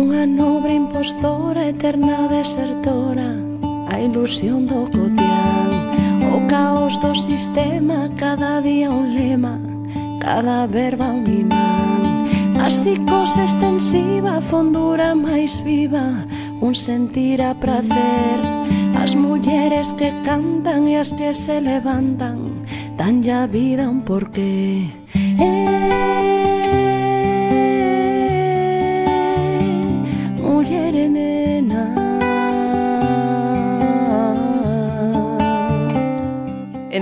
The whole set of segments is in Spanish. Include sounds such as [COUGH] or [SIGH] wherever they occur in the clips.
Unha nobre impostora, eterna desertora A ilusión do cotián. O caos do sistema, cada día un lema Cada verba un imán. A psicose extensiva, a fondura máis viva Un sentir a prazer As mulleres que cantan e as que se levantan Dan ya vida un porqué.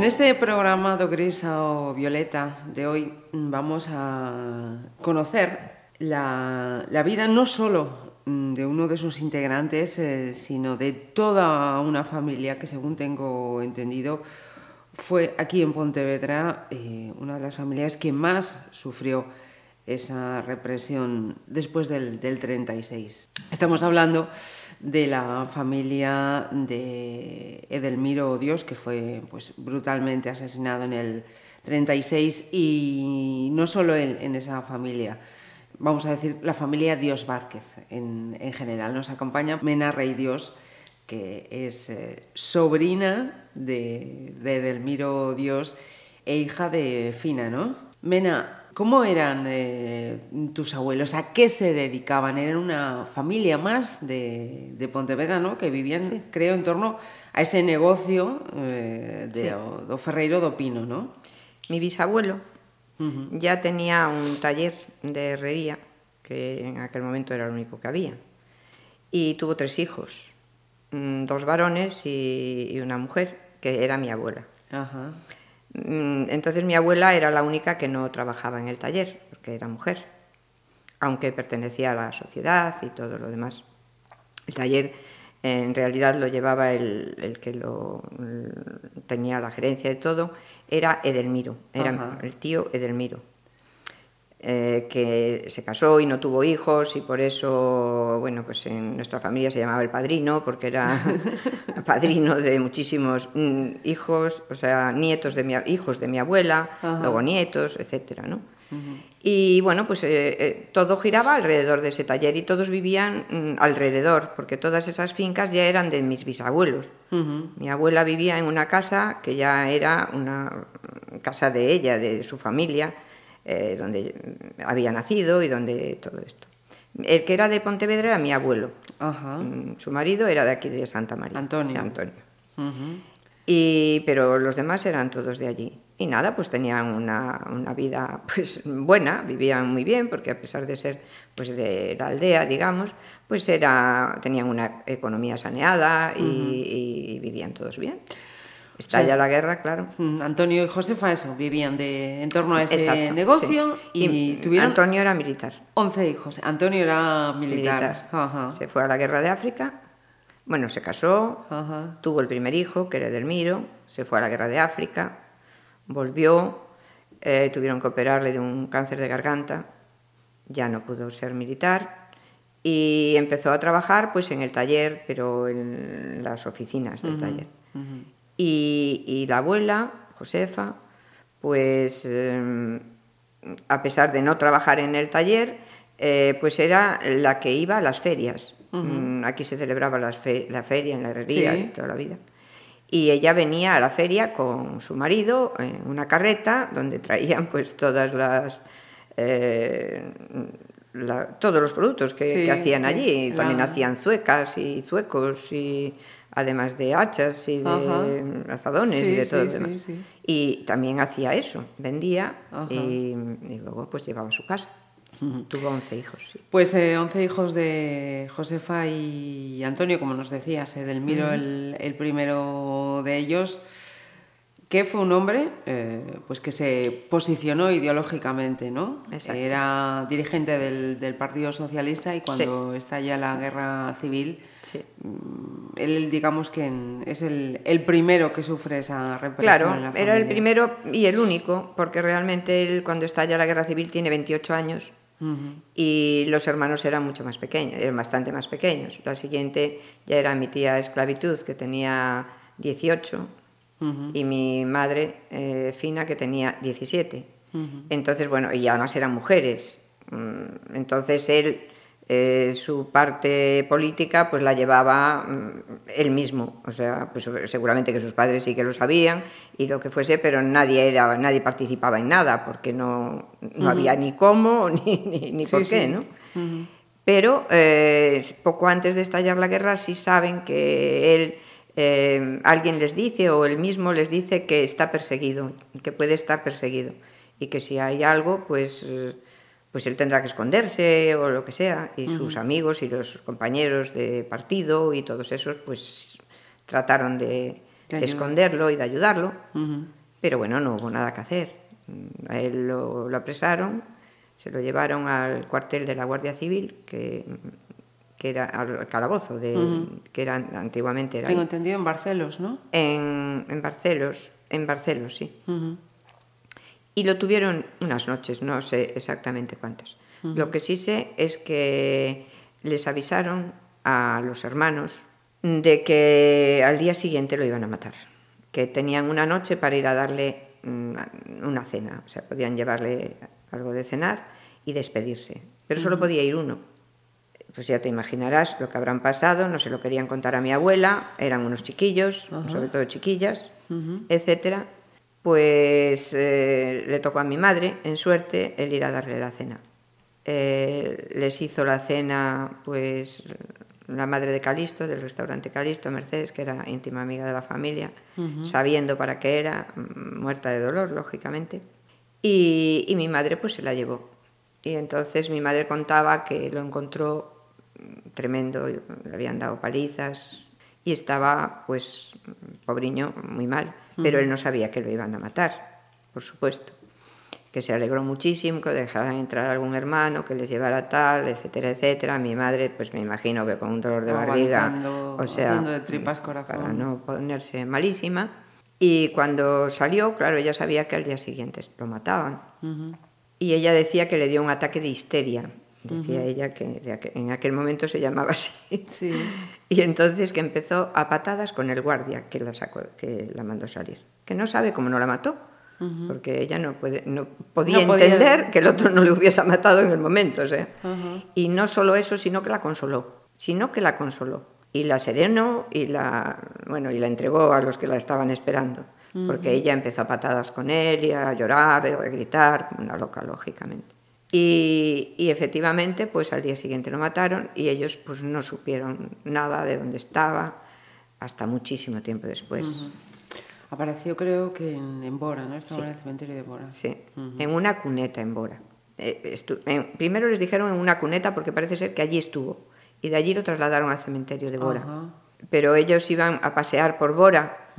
Este programa do Gris ao Violeta de hoy vamos a conocer la, vida no solo de uno de sus integrantes, eh, sino de toda una familia que, según tengo entendido, fue aquí en Pontevedra eh, una de las familias que más sufrió esa represión después del, del 36. Estamos hablando de la familia de Edelmiro Dios, que fue pues, brutalmente asesinado en el 36, y no solo en, en esa familia, vamos a decir la familia Dios Vázquez en, en general. Nos acompaña Mena Rey Dios, que es eh, sobrina de, de Edelmiro Dios e hija de Fina, ¿no? Mena, ¿cómo eran eh, tus abuelos? ¿A qué se dedicaban? Eran una familia más de, de Pontevedra, ¿no? Que vivían, sí. creo, en torno a ese negocio eh, de, sí. o, do Ferreiro do Pino, ¿no? Mi bisabuelo uh -huh. ya tenía un taller de herrería, que en aquel momento era lo único que había, y tuvo tres hijos Mm, dos varones y, y, una mujer, que era mi abuela. Ajá. Entonces mi abuela era la única que no trabajaba en el taller, porque era mujer, aunque pertenecía a la sociedad y todo lo demás. El taller en realidad lo llevaba el, el que lo el, tenía la gerencia de todo, era Edelmiro, era Ajá. el tío Edelmiro eh, que se casó y no tuvo hijos y por eso, bueno, pues en nuestra familia se llamaba el padrino porque era [LAUGHS] padrino de muchísimos mm, hijos, o sea, nietos de mi, hijos de mi abuela, Ajá. luego nietos, etcétera, ¿no? Uh -huh. Y bueno, pues eh, eh, todo giraba alrededor de ese taller y todos vivían mm, alrededor, porque todas esas fincas ya eran de mis bisabuelos. Uh -huh. Mi abuela vivía en una casa que ya era una casa de ella, de su familia, eh, donde había nacido y donde todo esto. El que era de Pontevedra era mi abuelo. Ajá. Su marido era de aquí de Santa María. Antonio. Antonio. Uh -huh. y, pero los demás eran todos de allí. Y nada, pues tenían una, una, vida [LAUGHS] pues buena, vivían muy bien, porque a pesar de ser pues de la aldea, digamos, pues era, tenían una economía saneada y, uh -huh. y vivían todos bien. Estalla o sea, la guerra, claro. Antonio y Josefa, eso, vivían de, en torno a ese Exacto, negocio sí. y, y, tuvieron... Antonio era militar. 11 hijos. Antonio era militar. militar. Ajá. Se fue a la guerra de África, bueno, se casó, Ajá. tuvo el primer hijo, que era Edelmiro, se fue a la guerra de África, volvió, eh, tuvieron que operarle de un cáncer de garganta, ya no pudo ser militar y empezó a trabajar pues en el taller, pero en las oficinas del uh -huh. taller. Uh -huh. Y, y la abuela, Josefa, pues eh, a pesar de no trabajar en el taller, eh, pues era la que iba a las ferias. Uh -huh. Aquí se celebraba las fe la feria en la herrería sí. toda la vida. Y ella venía a la feria con su marido en una carreta donde traían pues todas las... Eh, la, todos los productos que, sí, que hacían allí. La... También hacían zuecas y zuecos y además de hachas y de Ajá. azadones sí, y de todo sí, lo demás. Sí, y también hacía eso, vendía y, y, luego pues llevaba a su casa. Uh -huh. Tuvo 11 hijos. Pues eh, 11 hijos de Josefa y Antonio, como nos decías, eh, Delmiro, uh -huh. el, el, primero de ellos, que fue un hombre eh, pues que se posicionó ideológicamente, ¿no? Exacto. Era dirigente del, del, Partido Socialista y cuando estalla la guerra civil, Sí. Él, digamos que es el, el, primero que sufre esa represión. Claro, en la era el primero y el único, porque realmente él, cuando estalla la guerra civil, tiene 28 años uh -huh. y los hermanos eran mucho más pequeños, eran bastante más pequeños. La siguiente ya era mi tía Esclavitud, que tenía 18, uh -huh. y mi madre eh, Fina, que tenía 17. Uh -huh. Entonces, bueno, y además eran mujeres. Mm, entonces él eh, su parte política pues la llevaba mm, él mismo, o sea, pues seguramente que sus padres sí que lo sabían y lo que fuese, pero nadie era, nadie participaba en nada porque no, no había ni cómo [LAUGHS] ni, ni, por qué, ¿no? Pero eh, poco antes de estallar la guerra sí saben que él eh, alguien les dice o él mismo les dice que está perseguido, que puede estar perseguido y que si hay algo, pues pues él tendrá que esconderse o lo que sea, y sus amigos y los compañeros de partido y todos esos, pues trataron de, esconderlo y de ayudarlo, pero bueno, no hubo nada que hacer. A él lo, apresaron, se lo llevaron al cuartel de la Guardia Civil, que, que era al calabozo, de, que era antiguamente... Era Tengo entendido en Barcelos, ¿no? En, en Barcelos, en Barcelos, sí. Y lo tuvieron unas noches, no sé exactamente cuántas. Lo que sí sé es que les avisaron a los hermanos de que al día siguiente lo iban a matar, que tenían una noche para ir a darle mm, una cena, o sea, podían llevarle algo de cenar y despedirse, pero solo podía ir uno. Pues ya te imaginarás lo que habrán pasado, no se lo querían contar a mi abuela, eran unos chiquillos, sobre todo chiquillas, etcétera, pues eh, le tocó a mi madre, en suerte, el ir a darle la cena. Eh, les hizo la cena, pues, la madre de Calisto, del restaurante Calisto, Mercedes, que era íntima amiga de la familia, sabiendo para qué era, mm, muerta de dolor, lógicamente. Y, y, mi madre, pues, se la llevó. Y entonces mi madre contaba que lo encontró tremendo, le habían dado palizas y estaba, pues, pobriño, muy mal pero él no sabía que lo iban a matar, por supuesto. Que se alegró muchísimo, que dejaran entrar algún hermano, que les llevara tal, etcétera, etcétera. Mi madre, pues me imagino que con un dolor de barriga, o sea, de tripas corazón. para no ponerse malísima. Y cuando salió, claro, ella sabía que al día siguiente lo mataban. Y ella decía que le dio un ataque de histeria. Decía ella que en aquel momento se llamaba así. Sí. [LAUGHS] Y entonces que empezó a patadas con el guardia que la, sacó, que la mandó salir. Que no sabe cómo no la mató, porque ella no, puede, no podía entender que el otro no le hubiese matado en el momento. O sea. Y no solo eso, sino que la consoló. Sino que la consoló. Y la serenó y la, bueno, y la entregó a los que la estaban esperando. Porque ella empezó a patadas con él y a llorar, a gritar, como una loca, lógicamente. Y, efectivamente, pues al día siguiente lo mataron y ellos pues no supieron nada de dónde estaba hasta muchísimo tiempo después. Apareció creo que en, Bora, ¿no? Estaba en el cementerio de Bora. Sí, en una cuneta en Bora. Eh, primero les dijeron en una cuneta porque parece ser que allí estuvo y de allí lo trasladaron al cementerio de Bora. Pero ellos iban a pasear por Bora,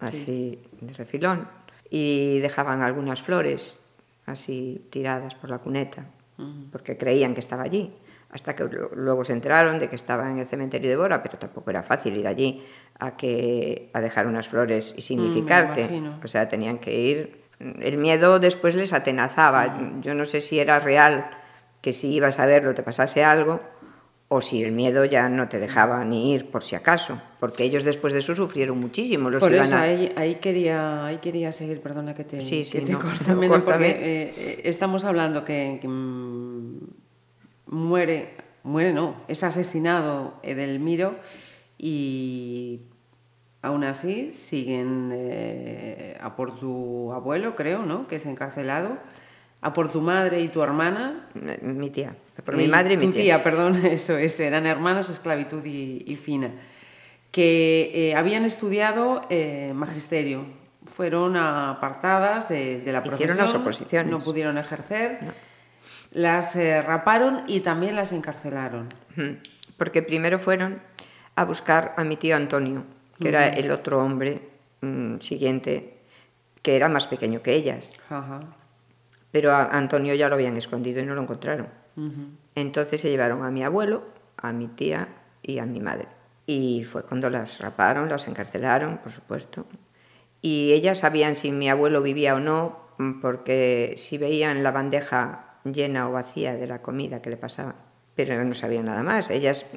así de refilón, y dejaban algunas flores así tiradas por la cuneta, porque creían que estaba allí, hasta que luego se enteraron de que estaba en el cementerio de Bora, pero tampoco era fácil ir allí a, que, a dejar unas flores y significarte. o sea, tenían que ir. El miedo después les atenazaba. Yo no sé si era real que si ibas a verlo te pasase algo o si el miedo ya no te dejaba ni ir por si acaso, porque ellos después de eso sufrieron muchísimo. Los por eso ahí, quería, ahí quería seguir, perdona que te, sí, que te porque eh, eh, estamos hablando que, mm, muere, muere no, es asesinado Edelmiro y aún así siguen eh, a por tu abuelo, creo, ¿no? que es encarcelado a por tu madre y tu hermana. Mi tía, por mi madre y mi tía. perdón, [LAUGHS] eso es, eran hermanas, esclavitud y, fina, que eh, habían estudiado eh, magisterio, fueron apartadas de, la profesión, las oposiciones. no pudieron ejercer, las eh, raparon y también las encarcelaron. Porque primero fueron a buscar a mi tío Antonio, que era el otro hombre mm, siguiente, que era más pequeño que ellas. Ajá pero a Antonio ya lo habían escondido y no lo encontraron. Entonces se llevaron a mi abuelo, a mi tía y a mi madre. Y fue cuando las raparon, las encarcelaron, por supuesto. Y ellas sabían si mi abuelo vivía o no, porque si veían la bandeja llena o vacía de la comida que le pasaba, pero no sabían nada más. Ellas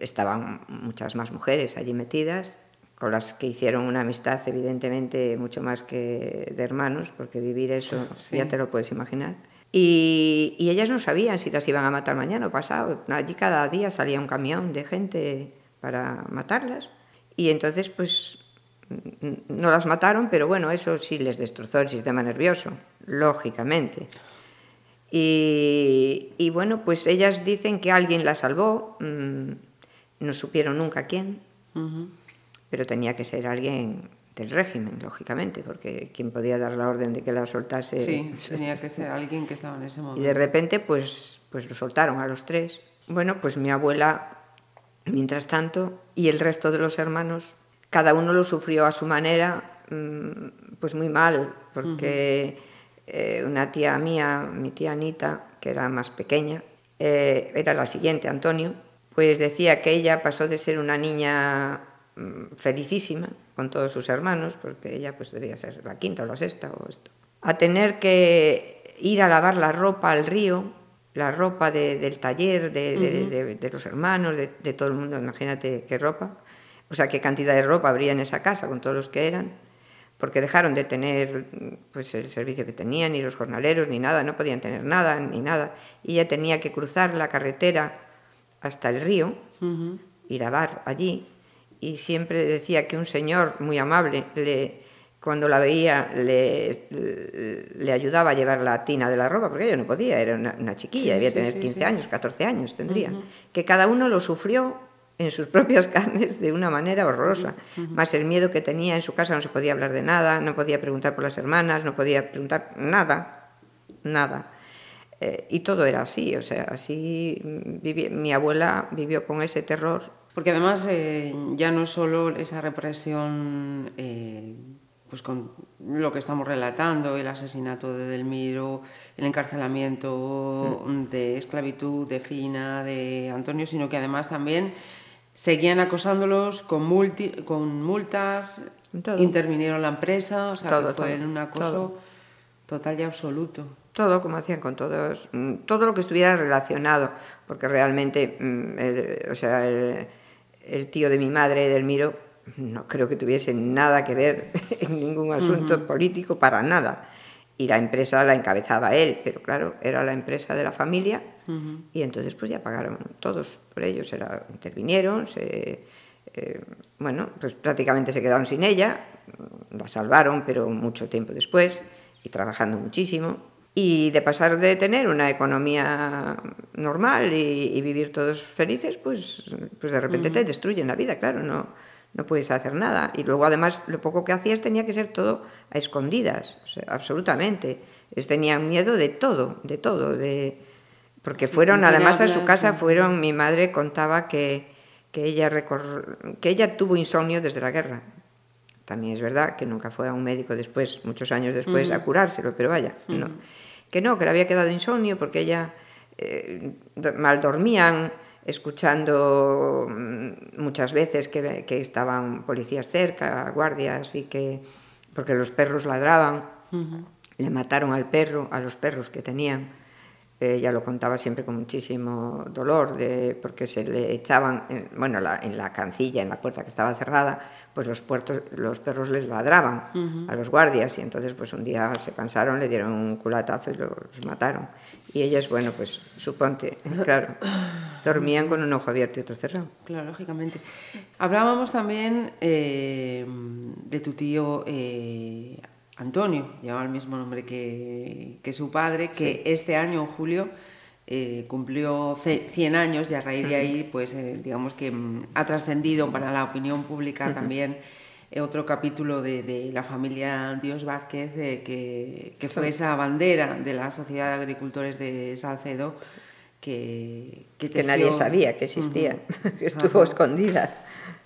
estaban muchas más mujeres allí metidas con las que hicieron una amistad evidentemente mucho más que de hermanos, porque vivir eso ya te lo puedes imaginar. Y, y, ellas no sabían si las iban a matar mañana o pasado. Allí cada día salía un camión de gente para matarlas. Y entonces, pues, no las mataron, pero bueno, eso sí les destrozó el sistema nervioso, lógicamente. Y, y bueno, pues ellas dicen que alguien la salvó, mmm, no supieron nunca quién, uh -huh. Pero tenía que ser alguien del régimen, lógicamente, porque quien podía dar la orden de que la soltase... Sí, tenía que ser alguien que estaba en ese momento. Y de repente, pues, pues lo soltaron a los tres. Bueno, pues mi abuela, mientras tanto, y el resto de los hermanos, cada uno lo sufrió a su manera, mm, pues muy mal, porque uh -huh. eh, una tía mía, mi tía Anita, que era más pequeña, eh, era la siguiente, Antonio, pues decía que ella pasó de ser una niña felicísima con todos sus hermanos, porque ella pues debía ser la quinta o la sexta o esto, a tener que ir a lavar la ropa al río, la ropa de, del taller, de, de, uh -huh. de, de los hermanos, de, todo el mundo, imagínate qué ropa, o sea, qué cantidad de ropa habría en esa casa con todos los que eran, porque dejaron de tener pues el servicio que tenían, ni los jornaleros, ni nada, no podían tener nada, ni nada, y ella tenía que cruzar la carretera hasta el río uh -huh. y lavar allí, y siempre decía que un señor muy amable le, cuando la veía le, le, ayudaba a llevar la tina de la ropa, porque ella no podía, era una, una chiquilla, sí, debía sí, tener 15 sí, años, 14 años tendría, uh -huh. que cada uno lo sufrió en sus [LAUGHS] propias carnes de una manera horrorosa, uh -huh. más el miedo que tenía en su casa, no se podía hablar de nada, no podía preguntar por las hermanas, no podía preguntar nada, nada. Eh, y todo era así, o sea, así mi abuela vivió con ese terror porque además eh, ya no solo esa represión, eh, pues con lo que estamos relatando, el asesinato de Delmiro, el encarcelamiento mm. de esclavitud de Fina, de Antonio, sino que además también seguían acosándolos con, multi, con multas, todo. intervinieron la empresa, o sea, todo, que fue todo, un acoso total y absoluto. Todo, como hacían con todos, mm, todo lo que estuviera relacionado, porque realmente, mm, el, o sea, el, el tío de mi madre, Delmiro, no creo que tuviese nada que ver [LAUGHS] en ningún asunto uh -huh. político, para nada. Y la empresa la encabezaba él, pero claro, era la empresa de la familia uh -huh. y entonces pues ya pagaron todos por ellos, era, intervinieron, se, eh, bueno, pues prácticamente se quedaron sin ella, la salvaron, pero mucho tiempo después y trabajando muchísimo y de pasar de tener una economía normal y, y vivir todos felices, pues, pues de repente uh -huh. te destruyen la vida, claro, no, no puedes hacer nada. Y luego además lo poco que hacías tenía que ser todo a escondidas, o sea, absolutamente. Ellos tenían miedo de todo, de todo, de... porque sí, fueron además a su casa, fueron, mi madre contaba que, que, ella recor... que ella tuvo insomnio desde la guerra, también es verdad que nunca fue a un médico después, muchos años después, uh -huh. a curárselo, pero vaya, uh -huh. no. que no, que le había quedado insomnio porque ella eh, mal dormían, escuchando mm, muchas veces que, que, estaban policías cerca, guardias, y que, porque los perros ladraban, uh -huh. le mataron al perro, a los perros que tenían, ella lo contaba siempre con muchísimo dolor, de, porque se le echaban, en, bueno, la, en la cancilla, en la puerta que estaba cerrada, pues los, puertos, los perros les ladraban uh -huh. a los guardias y entonces pues un día se cansaron, le dieron un culatazo y los mataron. Y ellas, bueno, pues suponte, [LAUGHS] claro, dormían con un ojo abierto y otro cerrado. Claro, lógicamente. Hablábamos también eh, de tu tío eh, Antonio, llevaba el mismo nombre que, que su padre, que sí. este año, en julio, eh, cumplió 100 años y a raíz de ahí, pues eh, digamos que mm, ha trascendido para la opinión pública uh -huh. también eh, otro capítulo de, de, la familia Dios Vázquez, que, que, fue esa bandera de la Sociedad de Agricultores de Salcedo, que, que, tejió... que nadie sabía que existía, uh [LAUGHS] -huh. que estuvo uh -huh. escondida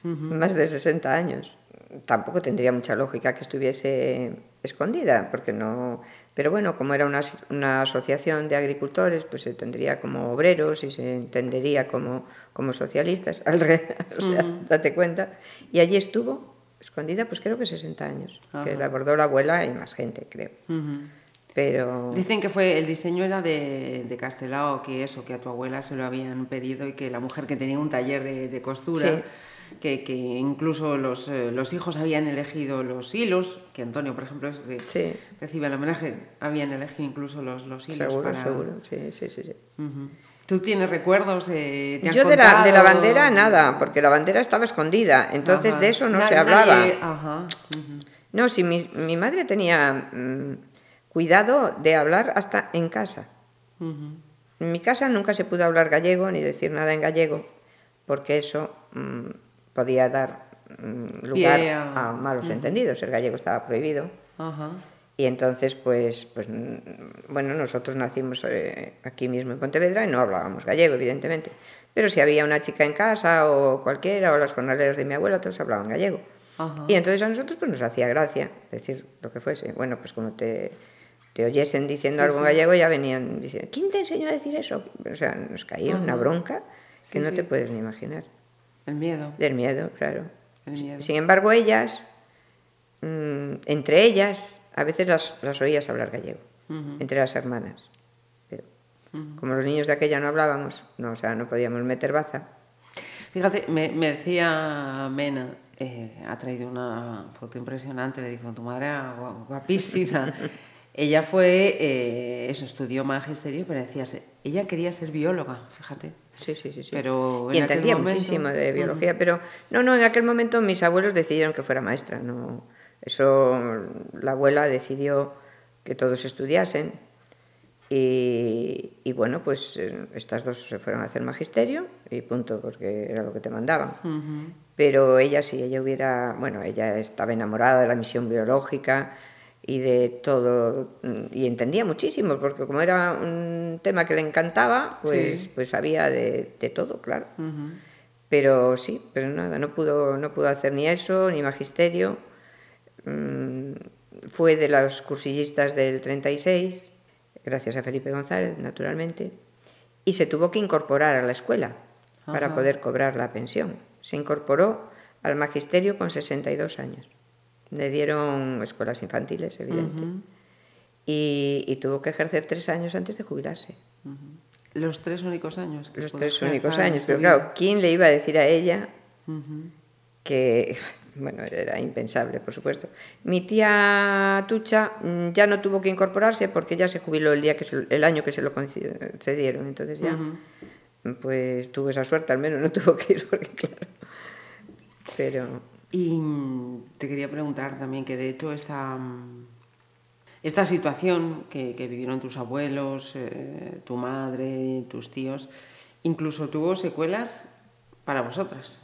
más de 60 años. Tampoco tendría mucha lógica que estuviese escondida, porque no... Pero bueno, como era una, una asociación de agricultores, pues se tendría como obreros y se entendería como, como socialistas, al re... [LAUGHS] o sea, uh -huh. date cuenta. Y allí estuvo, escondida, pues creo que 60 años, que la abordó la abuela y más gente, creo. Uh -huh. Pero... Dicen que fue el diseño era de, de Castelao, que eso, que a tu abuela se lo habían pedido y que la mujer que tenía un taller de, de costura... Sí que, que incluso los, eh, los, hijos habían elegido los hilos, que Antonio, por ejemplo, es que sí. recibe el homenaje, habían elegido incluso los, los hilos. Seguro, para... seguro, sí, sí, sí. sí. ¿Tú tienes recuerdos? Eh, ¿te Yo de la, de la, bandera nada, porque la bandera estaba escondida, entonces Ajá. de eso no se hablaba. Nadie... Ajá. Uh -huh. No, si mi, mi madre tenía mmm, cuidado de hablar hasta en casa. Uh -huh. En mi casa nunca se pudo hablar gallego ni decir nada en gallego, porque eso mmm, podía dar mmm, lugar a malos entendidos. El gallego estaba prohibido. Y entonces, pues, pues bueno, nosotros nacimos eh, aquí mismo en Pontevedra y no hablábamos gallego, evidentemente. Pero si había una chica en casa o cualquiera, o las jornaleras de mi abuela, todos hablaban gallego. Ajá. Y entonces a nosotros pues nos hacía gracia decir lo que fuese. Bueno, pues como te, te oyesen diciendo sí, algo en sí. gallego, ya venían diciendo, ¿quién te enseñó a decir eso? O sea, nos caía Ajá. una bronca que sí, no te puedes ni imaginar. El miedo. Del miedo, claro. El miedo. Sin embargo, ellas, mmm, entre ellas, a veces las, las oías hablar gallego, uh -huh. entre las hermanas. Pero uh -huh. como los niños de aquella no hablábamos, no, o sea, no podíamos meter baza. Fíjate, me, me decía Mena, eh, ha traído una foto impresionante, le dijo, tu madre era guapísima. [LAUGHS] ella fue, eh, eso, estudió magisterio, pero decía, ella quería ser bióloga, fíjate. Sí, sí, sí. sí. Pero y entendía momento... muchísimo de biología, uh -huh. pero no, no, en aquel momento mis abuelos decidieron que fuera maestra, no eso la abuela decidió que todos estudiasen y, y, bueno, pues eh, estas dos se fueron a hacer magisterio y punto, porque era lo que te mandaban. Uh -huh. Pero ella, si ella hubiera, bueno, ella estaba enamorada de la misión biológica y de todo, y entendía muchísimo, porque como era un tema que le encantaba, pues, sí. pues sabía de, de, todo, claro. Uh -huh. Pero sí, pero nada, no pudo, no pudo hacer ni eso, ni magisterio Mm, fue de los cursillistas del 36, gracias a Felipe González, naturalmente, y se tuvo que incorporar a la escuela Ajá. para poder cobrar la pensión. Se incorporó al magisterio con 62 años. Le dieron escuelas infantiles, evidente. Uh -huh. y, y, tuvo que ejercer tres años antes de jubilarse. Uh -huh. Los tres únicos años. Que Los tres únicos años. Pero claro, ¿quién le iba a decir a ella uh -huh. que [LAUGHS] bueno, era impensable, por supuesto. Mi tía Tucha mm, ya no tuvo que incorporarse porque ya se jubiló el, día que se, el año que se lo concedieron, entonces ya, pues tuvo esa suerte, al menos no [LAUGHS] tuvo que ir, porque claro, pero... Y te quería preguntar también que de hecho esta, esta situación que, que vivieron tus abuelos, eh, tu madre, tus tíos, incluso tuvo secuelas para vosotras.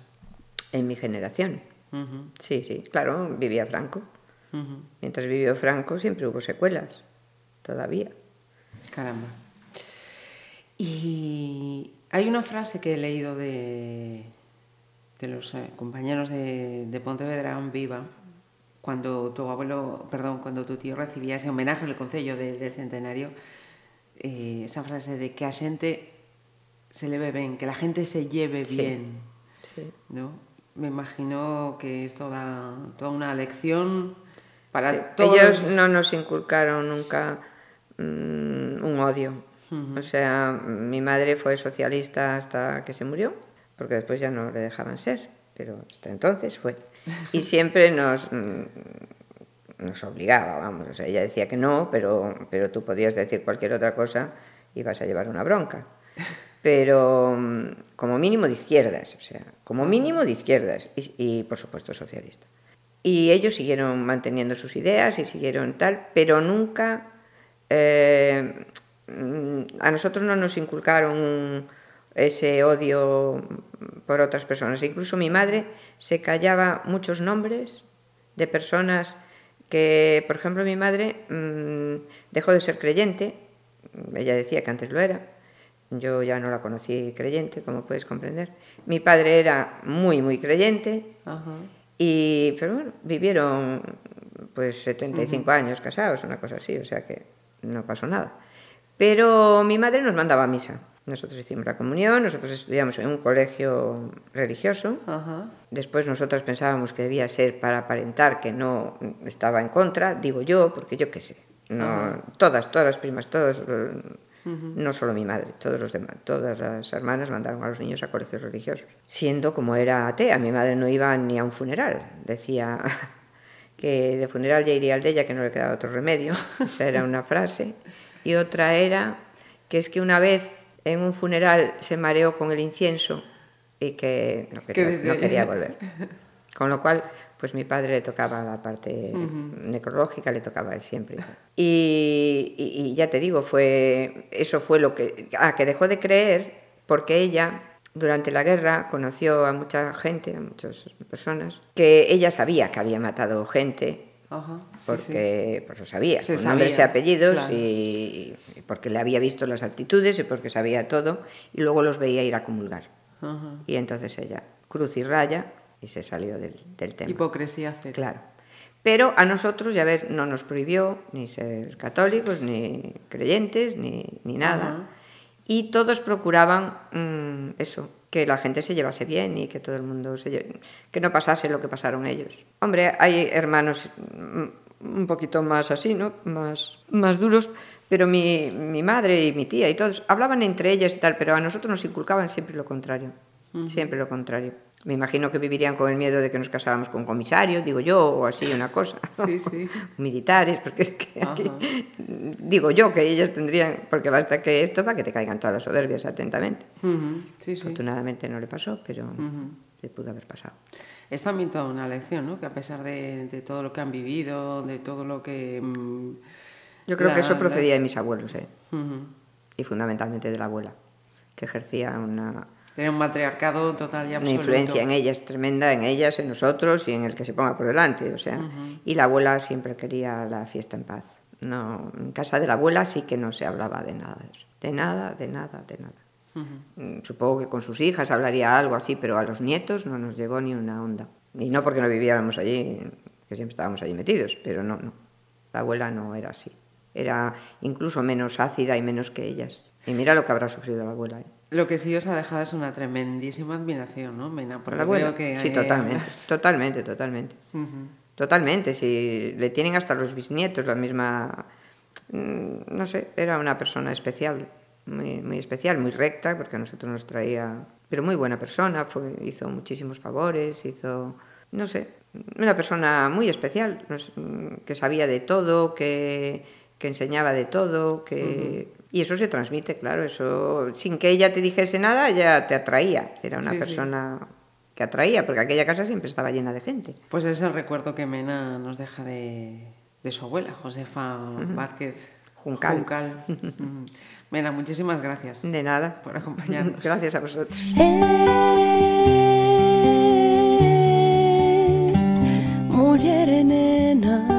En mi generación. Uh -huh. Sí, sí, claro, vivía Franco. Uh -huh. Mientras vivió Franco siempre hubo secuelas, todavía. Caramba. Y hay una frase que he leído de, de los eh, compañeros de, de Pontevedra Viva, cuando tu abuelo, perdón, cuando tu tío recibía ese homenaje en el Concello del de Centenario, eh, esa frase de que a gente se le ve bien, que la gente se lleve bien, sí. ¿no? me imagino que es toda, toda una lección para sí, todos. Ellos no nos inculcaron nunca mmm, un odio. Uh -huh. O sea, mi madre fue socialista hasta que se murió, porque después ya no le dejaban ser, pero hasta entonces fue. Y siempre nos, mm, nos obligaba, vamos. O sea, ella decía que no, pero, pero tú podías decir cualquier otra cosa y vas a llevar una bronca pero mm, como mínimo de izquierdas, o sea, como mínimo de izquierdas y, por supuesto socialista. Y ellos siguieron manteniendo sus ideas y siguieron tal, pero nunca eh, a nosotros no nos inculcaron ese odio por otras personas. Incluso mi madre se callaba muchos nombres de personas que, por ejemplo, mi madre mmm, dejó de ser creyente, ella decía que antes lo era, yo ya no la conocí creyente, como puedes comprender. Mi padre era muy, muy creyente, y, pero bueno, vivieron pues 75 uh -huh. años casados, una cosa así, o sea que no pasó nada. Pero mi madre nos mandaba a misa. Nosotros hicimos la comunión, nosotros estudiamos en un colegio religioso. Uh -huh. Después nosotras pensábamos que debía ser para aparentar que no estaba en contra, digo yo, porque yo qué sé. No, Todas, todas las primas, todos No solo mi madre, todos los demás, todas las hermanas mandaron a los niños a colegios religiosos. Siendo como era atea, mi madre no iba ni a un funeral. Decía [LAUGHS] que de funeral ya iría al de ella, que no le quedaba otro remedio. [LAUGHS] Esa era una frase. Y otra era que es que una vez en un funeral se mareó con el incienso y que no quería, volver. [LAUGHS] Con lo cual, pues mi padre le tocaba la parte necrológica, le tocaba él siempre. Y, ya te digo, fue eso fue lo que... Ah, que dejó de creer porque ella durante la guerra conoció a mucha gente, a muchas personas, que ella sabía que había matado gente, porque Pues lo sabía, con nombres y apellidos, y, porque le había visto las actitudes y porque sabía todo, y luego los veía ir a comulgar. Y entonces ella, cruz y raya, y se salió del, tema. Hipocresía cero. Claro. Pero a nosotros, ya ver, no nos prohibió ni ser católicos, ni creyentes, ni, ni nada. Y todos procuraban mm, eso, que la gente se llevase bien y que todo el mundo se que no pasase lo que pasaron ellos. Hombre, hay hermanos mm, un poquito más así, ¿no? Más, más duros, pero mi, mi madre y mi tía y todos hablaban entre ellas y tal, pero a nosotros nos inculcaban siempre lo contrario, siempre lo contrario. Me imagino que vivirían con el miedo de que nos casáramos con comisarios, digo yo, o así una cosa. Sí, sí. [LAUGHS] Militares, porque es que digo yo que ellas tendrían, porque basta que esto para que te caigan todas las soberbias atentamente. sí. Afortunadamente no le pasó, pero le pudo haber pasado. Es también toda una lección, ¿no? Que a pesar de, todo lo que han vivido, de todo lo que... Mm, yo creo que eso procedía de mis abuelos, ¿eh? Y fundamentalmente de la abuela, que ejercía una era un matriarcado total y absoluto. Una influencia en ellas tremenda, en ellas, en nosotros y en el que se ponga por delante. O sea, Y la abuela siempre quería la fiesta en paz. No, en casa de la abuela sí que no se hablaba de nada de nada, de nada, de nada. Mm, supongo que con sus hijas hablaría algo así, pero a los nietos no nos llegó ni una onda. Y no porque no viviéramos allí, que siempre estábamos allí metidos, pero no, no. La abuela no era así. Era incluso menos ácida y menos que ellas. Y mira lo que habrá sufrido la abuela. ¿eh? Lo que sí os ha dejado es una tremendísima admiración, ¿no, Mena? Porque la que sí, totalmente, totalmente, totalmente. Totalmente, si le tienen hasta los bisnietos la misma... Mm, no sé, era una persona especial, muy, muy especial, muy recta, porque a nosotros nos traía... Pero muy buena persona, fue, hizo muchísimos favores, hizo... No sé, una persona muy especial, que sabía de todo, que, que enseñaba de todo, que... Y eso se transmite, claro, eso sin que ella te dijese nada, ya te atraía. Era una persona que atraía, porque aquella casa siempre estaba llena de gente. Pues es el recuerdo que Mena nos deja de, su abuela, Josefa Vázquez Juncal. Juncal. [LAUGHS] Mena, muchísimas gracias. De nada. Por acompañarnos. [LAUGHS] gracias a vosotros. mujer nena.